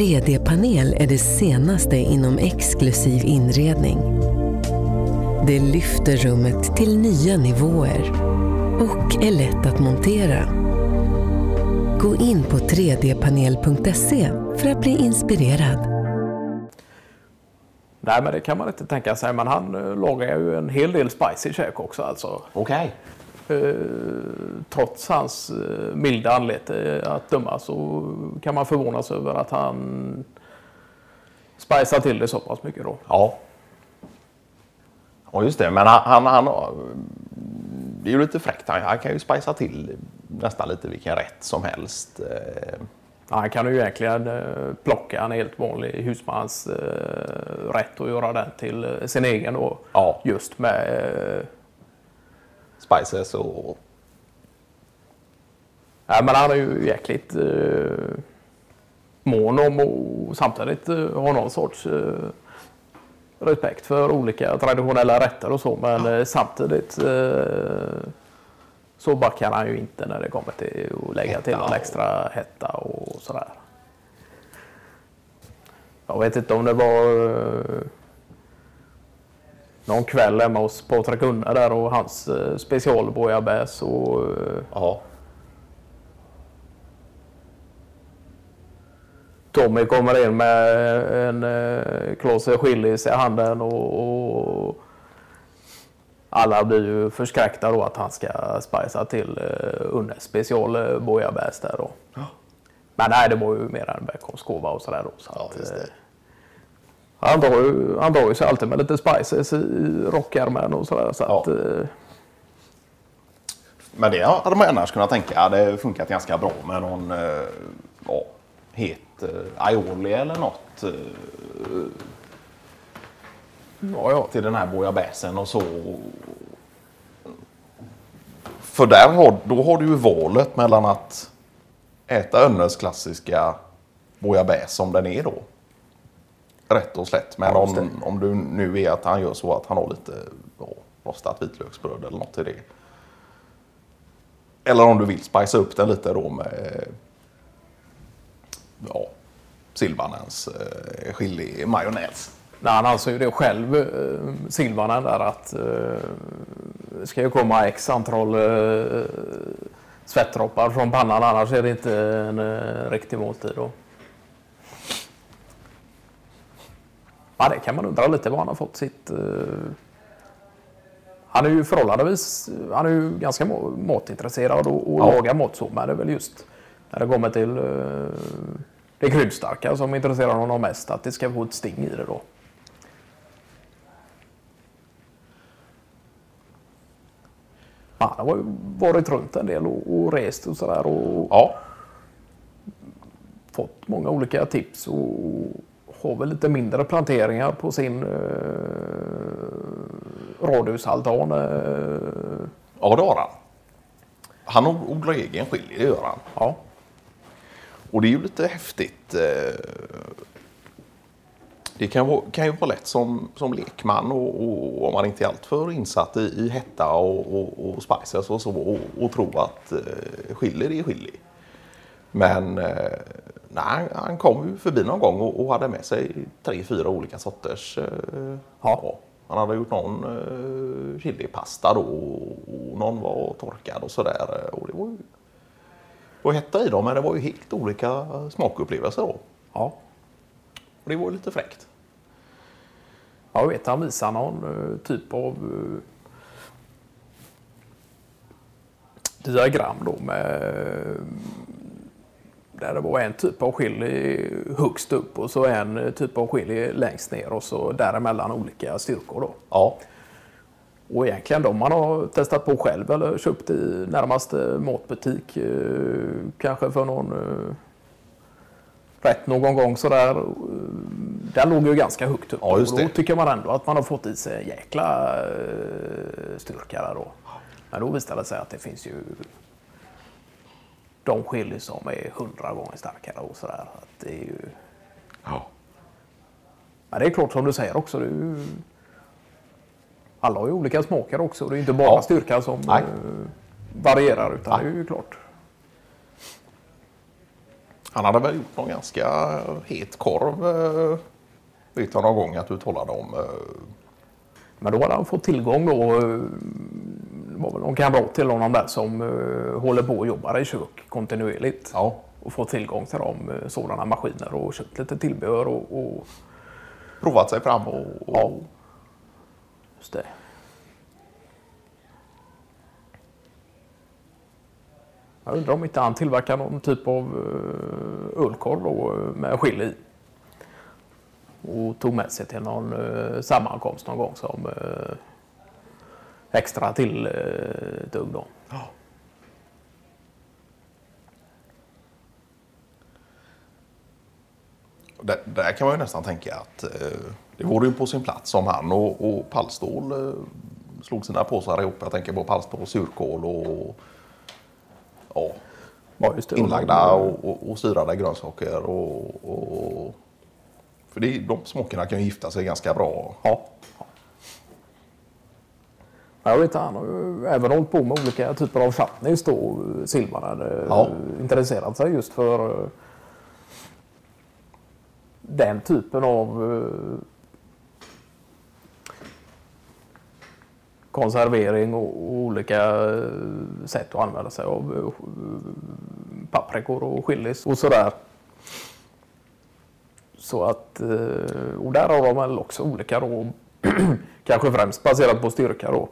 3D-panel är det senaste inom exklusiv inredning. Det lyfter rummet till nya nivåer och är lätt att montera. Gå in på 3dpanel.se för att bli inspirerad. Nej, men det kan man inte tänka sig. Men han eh, lagar ju en hel del spicy käk också alltså. Okej. Eh, trots hans eh, milda anlete att döma så kan man förvånas över att han spicar till det så pass mycket då. Ja. Ja, just det. Men han, han, han det är ju lite fräckt. Han, han kan ju spicea till nästan lite vilken rätt som helst. Eh, Han kan ju egentligen eh, plocka en helt vanlig husmans eh, rätt och göra den till eh, sin egen då. Ja. Just med eh, Spices och... Ja, men han är ju jäkligt eh, mån om och samtidigt eh, ha någon sorts eh, respekt för olika traditionella rätter och så. Men eh, samtidigt eh, så backar han ju inte när det kommer till att lägga till Hetta någon och- extra hetta och sådär. Jag vet inte om det var eh, någon kväll hemma hos Patrik Gunnar där och hans eh, specialbouillabaisse och eh, Ja. Tommy kommer in med en eh, klase chilis i handen och, och alla blir ju förskräckta då att han ska spicea till eh, Unnes special eh, bouillabaisse där då. Men nej, det var ju mer en baconskova och sådär då. Så Ja, att, eh, han, drar ju, han drar ju sig alltid med lite spices i rockärmen och sådär. Så Ja. att, eh, Men det hade man annars kunnat tänka hade funkat ganska bra med någon eh, ja, het eh, aioli eller något eh, ja, ja. till den här bouillabaisen och så. För där har, då har du ju valet mellan att äta Önnes klassiska bouillabaisse som den är då. Rätt och slätt. Men Ja, om, om du nu är att han gör så att han har lite ja, rostat vitlöksbröd eller något till det. Eller om du vill spicea upp den lite då med ja, Silvanens eh, chili majonnäs. Nej, han anser ju det själv, eh, Silvanen där, att eh, ska ju komma x antal eh, svettdroppar från pannan, annars är det inte en eh, riktig måltid. Då. Ja, det kan man undra lite var han har fått sitt... Eh, han är ju förhållandevis, han är ju ganska ma- matintresserad och, och Ja. lagar så, men det är väl just när det kommer till eh, det kryddstarka som intresserar honom mest, att det ska få ett sting i det då. Han har ju varit runt en del och, och rest och sådär och Ja, fått många olika tips och har väl lite mindre planteringar på sin eh, radhusaltan. Eh, ja det har han. Han odlar egen chili, det gör han. ja. Och det är ju lite häftigt. eh, Det kan, vara, kan ju vara lätt som, som lekman och, och om man inte är alltför insatt i, i hetta och, och, och spices och så och, och tro att eh, chili det är chili. Men eh, nej, han- kom ju förbi någon gång och, och hade med sig tre, fyra olika sorters. Eh, Ja. Han hade gjort någon eh, chilipasta då och någon var torkad och sådär. Och det var ju och hetta i dem, men det var ju helt olika smakupplevelser då. ja. Och det var ju lite fräckt. Jag vet han visar någon eh, typ av eh, diagram då med där det var en typ av chili högst upp och så en typ av chili längst ner och så däremellan olika styrkor då. Ja, Och egentligen de man har testat på själv eller köpt i närmaste matbutik. Eh, kanske för någon eh, rätt någon gång sådär. Eh, den låg ju ganska högt upp. Ja, just och då det. tycker man ändå att man har fått i sig en jäkla styrka där då. Men då visade det sig att det finns ju de chili som är hundra gånger starkare och sådär. Att det är ju... ja. Men det är klart som du säger också. Ju... Alla har ju olika smaker också. Det är inte bara Ja. styrka som Nej. eh, varierar utan Nej. det är ju klart. Han hade väl gjort någon ganska het korv. eh, Vet jag någon gång att du talade om. eh, Men då hade han fått tillgång då. Eh, var väl någon kamrat till honom där som eh, håller på och jobbar i kök kontinuerligt. Ja, Och fått tillgång till de, eh, sådana maskiner och köpt lite tillbehör och, och provat sig fram och, och ja. Just det. Jag undrar om inte han tillverkar någon typ av uh, ölkorv då, eh, med chili i. Och tog med sig till någon uh, sammankomst någon gång som extra till uh, dugg då. Där, där kan man ju nästan tänka att eh, det vore ju på sin plats om han och, och Pallstål eh, slog sina påsar ihop. Jag tänker på Pallstål, surkål och ja, Ja, just det. inlagda och, och, och syrade grönsaker. Och, och, för det, de smakerna kan ju gifta sig ganska bra. Ja. Ja, Jag vet han har ju även hållit på med olika typer av chutneys då, Silvan hade Ja. intresserat sig just för eh, den typen av eh, konservering och olika eh, sätt att använda sig av paprikor och chilis och sådär. Så att, och där har de väl också olika då, kanske främst baserat på styrka då.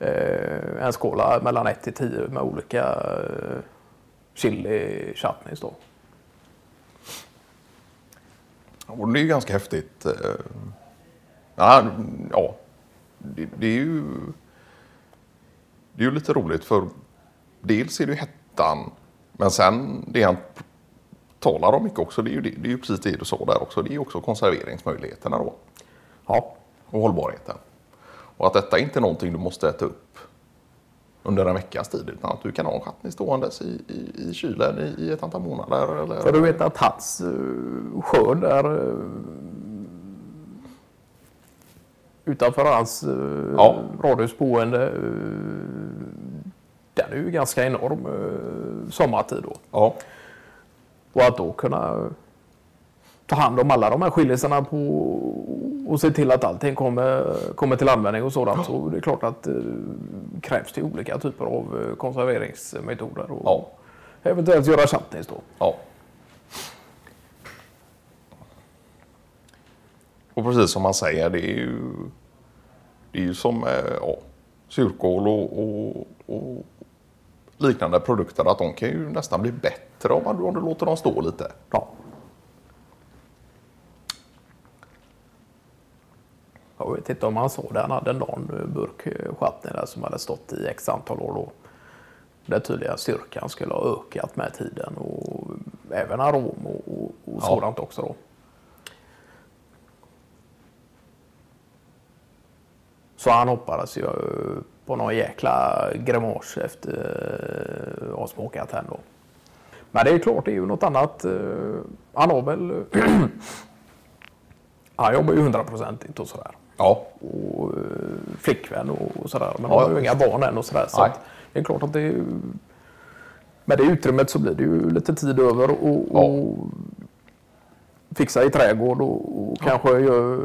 Eh, en skåla mellan 1 till 10 med olika eh, chili chutneys då. Och det är ju ganska häftigt. eh, Ja, ja det, det är ju det är ju lite roligt för dels är det ju hettan men sen det han talar om mycket också det är ju, det, det är ju precis det du sa där också. Det är ju också konserveringsmöjligheterna då Ja, och hållbarheten. Och att detta inte är någonting du måste äta upp under en veckas tid utan att du kan ha en chutney ståendes i, i, i kylen i, i ett antal månader. Eller, för du vet att hans uh, skörd där uh, utanför hans uh, Ja. radhusboende uh, den är ju ganska enorm uh, sommartid då. Ja, Och att då kunna ta hand om alla de här skiljisarna på och se till att allting kommer, kommer till användning och sådant. Så det är klart att det krävs det olika typer av eh, konserveringsmetoder. Och Ja. Eventuellt göra chutneys då. Ja. Och precis som man säger, det är ju, det är ju som eh, ja, surkål och, och, och liknande produkter. Att de kan ju nästan bli bättre om, man, om du låter dem stå lite. Ja. Jag vet inte om han såg det. Han hade någon burk eh, chutney där som hade stått i x antal år. Då. Där tydliga styrkan skulle ha ökat med tiden och även arom och, och, och Ja. sådant också. Då. Så han hoppades ju eh, på någon jäkla grimas efter eh, att ha smakat den då. Men det är klart, det är ju något annat. eh, Han har väl... Han jobbar ju hundraprocentigt och sådär. Ja, Och eh, flickvän och sådär. Men Ja, har ju inga barn än och sådär. Så att det är klart att det är. Med det utrymmet så blir det ju lite tid över och, Ja. och fixa i trädgård och, och kanske gör,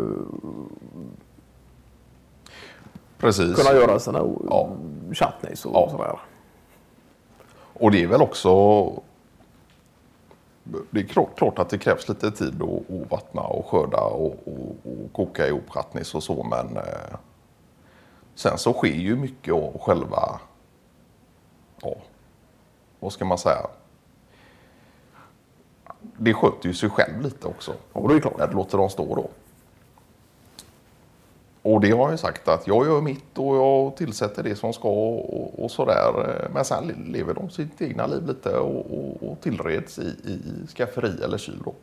precis. kunna göra sina Ja. chutneys och Ja. sådär. Och det är väl också... Det är klart, klart att det krävs lite tid att, att vattna och skörda och, och, och koka ihop chutneys och så men eh, sen så sker ju mycket av själva, ja, vad ska man säga? Det sköter ju sig själv lite också Och det är klart. när du låter dem stå då. Och det har jag sagt att jag gör mitt och jag tillsätter det som ska och, och sådär. Men sen lever de sitt egna liv lite och, och, och tillreds i, i skafferi eller kyl då.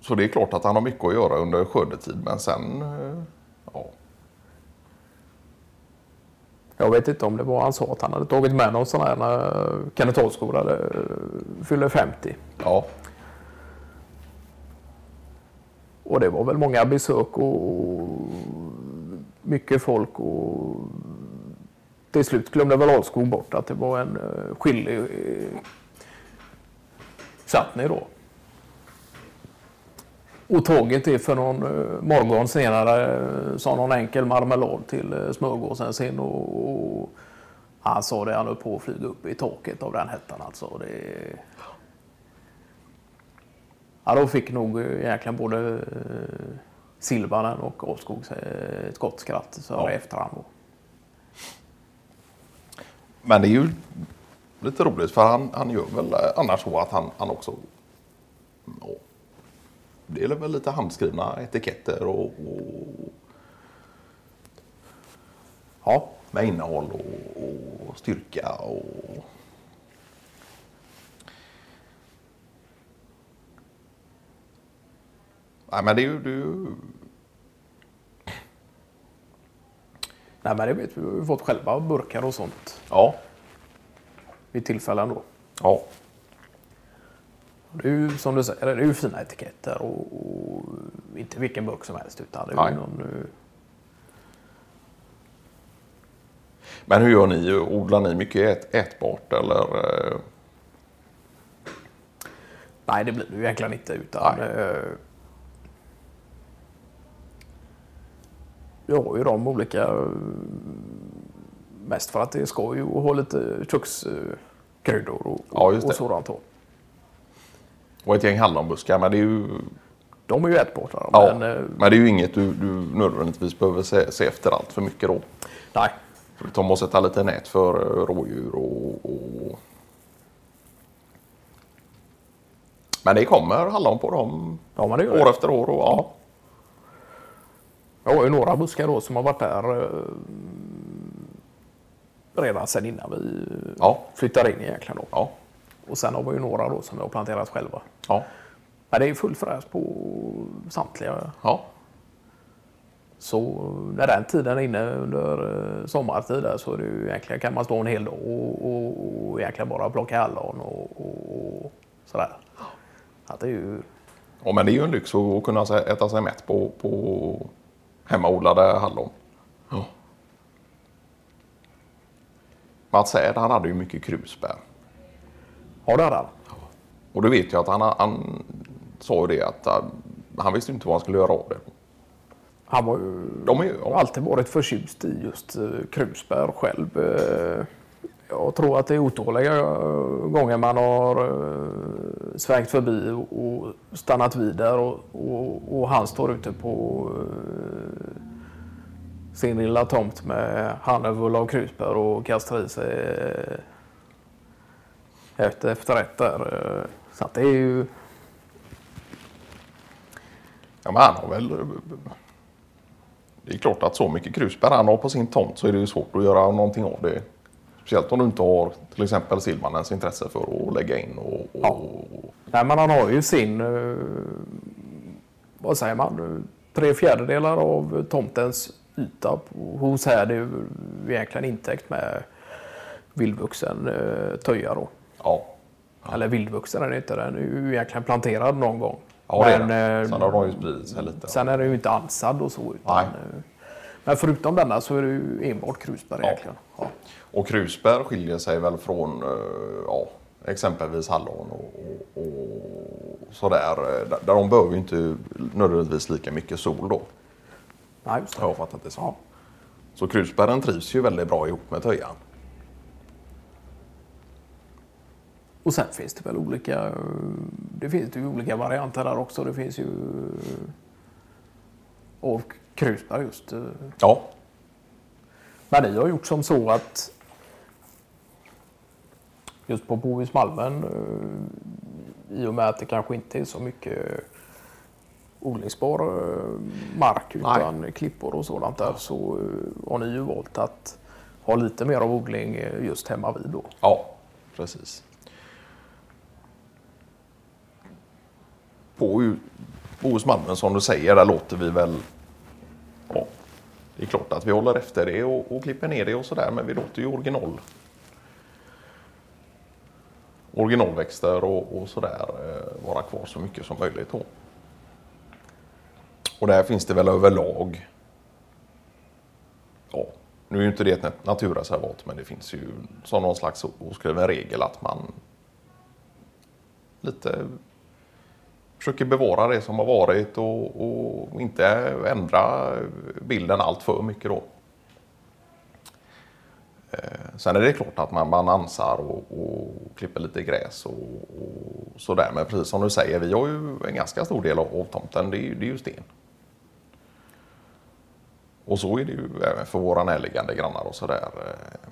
Så det är klart att han har mycket att göra under skördetid men sen, eh, ja. Jag vet inte om det var han sa att han hade tagit med någon sån här när Kenneth Olsgaard hade eh, fyller 50. ja. Och det var väl många besök och mycket folk och till slut glömde väl Alskog bort att det var en uh, skillig eh, Chutney då. Och tåget är för någon eh, morgon senare sa någon enkel marmelad till smörgåsen sin och, och han sa det han höll på att flyga upp i taket av den hettan alltså. Det, ja, då fick nog egentligen både uh, Silvanen och Åskog ett gott skratt så ja. efterhand. Men det är ju lite roligt för han, han gör väl annars så att han, han också... Ja, det är väl lite handskrivna etiketter och, och ja, med innehåll och, och styrka och Nej, men det är ju... Det är ju... Nej, men det vet vi. Vi har fått själva burkar och sånt. Ja. Vid tillfällen då. Ja. Det är ju som du säger, det är ju fina etiketter och, och inte vilken burk som helst utan det är någon... Eh, men hur gör ni? Odlar ni mycket ät, ätbart eller? Eh? Nej, det blir det ju egentligen inte utan Nej. Vi har ju de olika mest för att det ska ju ha lite kökskryddor och, ja, och sådant. Och ett gäng hallonbuskar, men det är ju... De är ju ätbara. Ja, men, eh, men det är ju inget du, du nödvändigtvis behöver se, se efter allt för mycket då. Nej. Förutom att sätta lite nät för eh, rådjur och, och... Men det kommer hallon på dem ja, år efter år. Och, ja. Jag har ju några buskar då som har varit där eh, redan sedan innan vi ja. flyttade in egentligen. Då. Ja. Och sen har vi ju några då som vi har planterat själva. Ja. Men det är full fräs på samtliga. Ja. Så när den tiden är inne under eh, sommartid så är det ju egentligen kan man stå en hel dag och, och, och egentligen bara plocka hallon och, och, och sådär. Att det är ju... Ja men det är ju en lyx att kunna äta sig mätt på, på hemmaodlade hallon. Ja. Mats Säd, han hade ju mycket krusbär. Ja, det hade han. Och du vet ju att han, han sa ju det att uh, han visste inte vad han skulle göra av det. Han var ju, De är, ja. alltid varit förtjust i just uh, krusbär själv. Jag tror att det är otåliga eh, gånger man har eh, svängt förbi och, stannat vid där och, och, och, han står ute på eh, sin lilla tomt med hanövull av krusbär och kastar i sig efter, efterrätt där. Så att det är ju... Ja, men han har väl... Det är klart att så mycket krusbär han har på sin tomt så är det ju svårt att göra någonting av det. Speciellt om du inte har till exempel Silvanens intresse för att lägga in. Och, och... Ja. Nej, men han har ju sin, eh, vad säger man, tre fjärdedelar av tomtens yta hos här. Det är ju egentligen intäckt med vildvuxen eh, töja då. Ja. ja. Eller vildvuxen är det inte, den är ju egentligen planterad någon gång. Ja, men, det är den. Sen har de ju spridit sig lite. Sen är den ju inte ansad och så. Utan, Nej. Eh, men förutom denna så är det ju enbart krusbär ja. egentligen. Ja. Och krusbär skiljer sig väl från eh, ja, exempelvis hallon och, och, och sådär. Där de behöver ju inte nödvändigtvis lika mycket sol då. Nej, just det. Jag har fattat det så. Ja. Så krusbären trivs ju väldigt bra ihop med töjan. Och sen finns det väl olika, det finns ju olika varianter där också. Det finns ju av krusbär just. Eh. Ja. Men ni har gjort som så att just på Bohusmalmen eh, i och med att det kanske inte är så mycket odlingsbar eh, mark utan Nej. klippor och sådant där så har ni ju valt att ha lite mer av odling just hemma vid då. Ja, precis. På Bohusmalmen som du säger, där låter vi väl klart att vi håller efter det och, och klipper ner det och sådär men vi låter ju original originalväxter och, och sådär eh, vara kvar så mycket som möjligt. Då. Och där finns det väl överlag ja, nu är ju inte det ett naturreservat men det finns ju som någon slags oskriven regel att man lite försöker bevara det som har varit och, och inte ändra bilden allt för mycket då. Eh, sen är det klart att man, man ansar och, och klipper lite gräs och, och sådär. Men precis som du säger, vi har ju en ganska stor del av, av tomten, det är, det är ju sten. Och så är det ju även för våra närliggande grannar och sådär. Eh.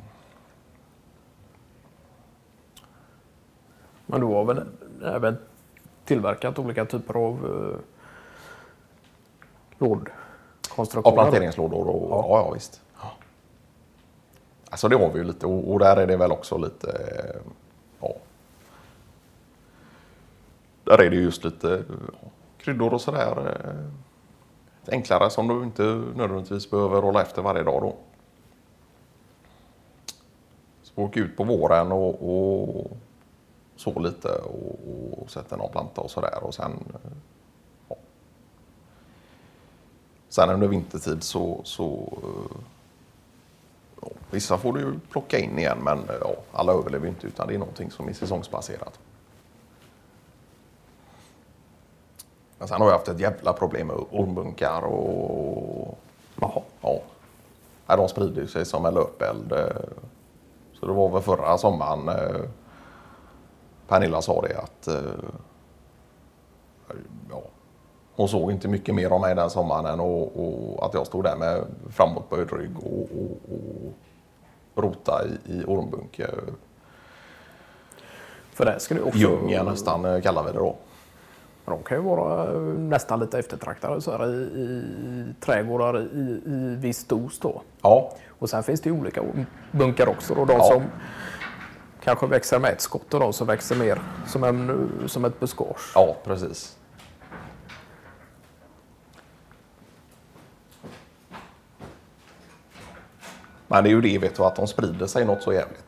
Men du har väl även tillverkat olika typer av eh, lådkonstruktioner? Ja, planteringslådor och ja, ja, ja visst. Ja. Alltså det har vi ju lite och, och där är det väl också lite, eh, ja. Där är det just lite ja, kryddor och sådär. Eh, enklare som du inte nödvändigtvis behöver rolla efter varje dag då. Så åka ut på våren och, och så lite och, och sätta någon planta och sådär och sen ja. Sen under vintertid så, så ja, vissa får du plocka in igen men ja, alla överlever inte utan det är någonting som är säsongsbaserat. Men sen har jag haft ett jävla problem med ormbunkar och... Jaha. Ja. de sprider sig som en löpeld. Så det var väl förra sommaren eh, Pernilla sa det att eh, ja, hon såg inte mycket mer av mig den sommaren och, och att jag stod där med framåtböjd rygg och, och, och rota i, i ormbunke. För det ska du också... Djungel nästan eh, kallar vi det då. De kan ju vara eh, nästan lite eftertraktade så här, i, i trädgårdar i, i viss dos då. Ja. Och sen finns det ju olika bunkar också. Då. De ja. som kanske växer med ett skott och de som växer mer som, en, som ett buskage. Ja, precis. Men det är ju det, vet du, att de sprider sig något så jävligt.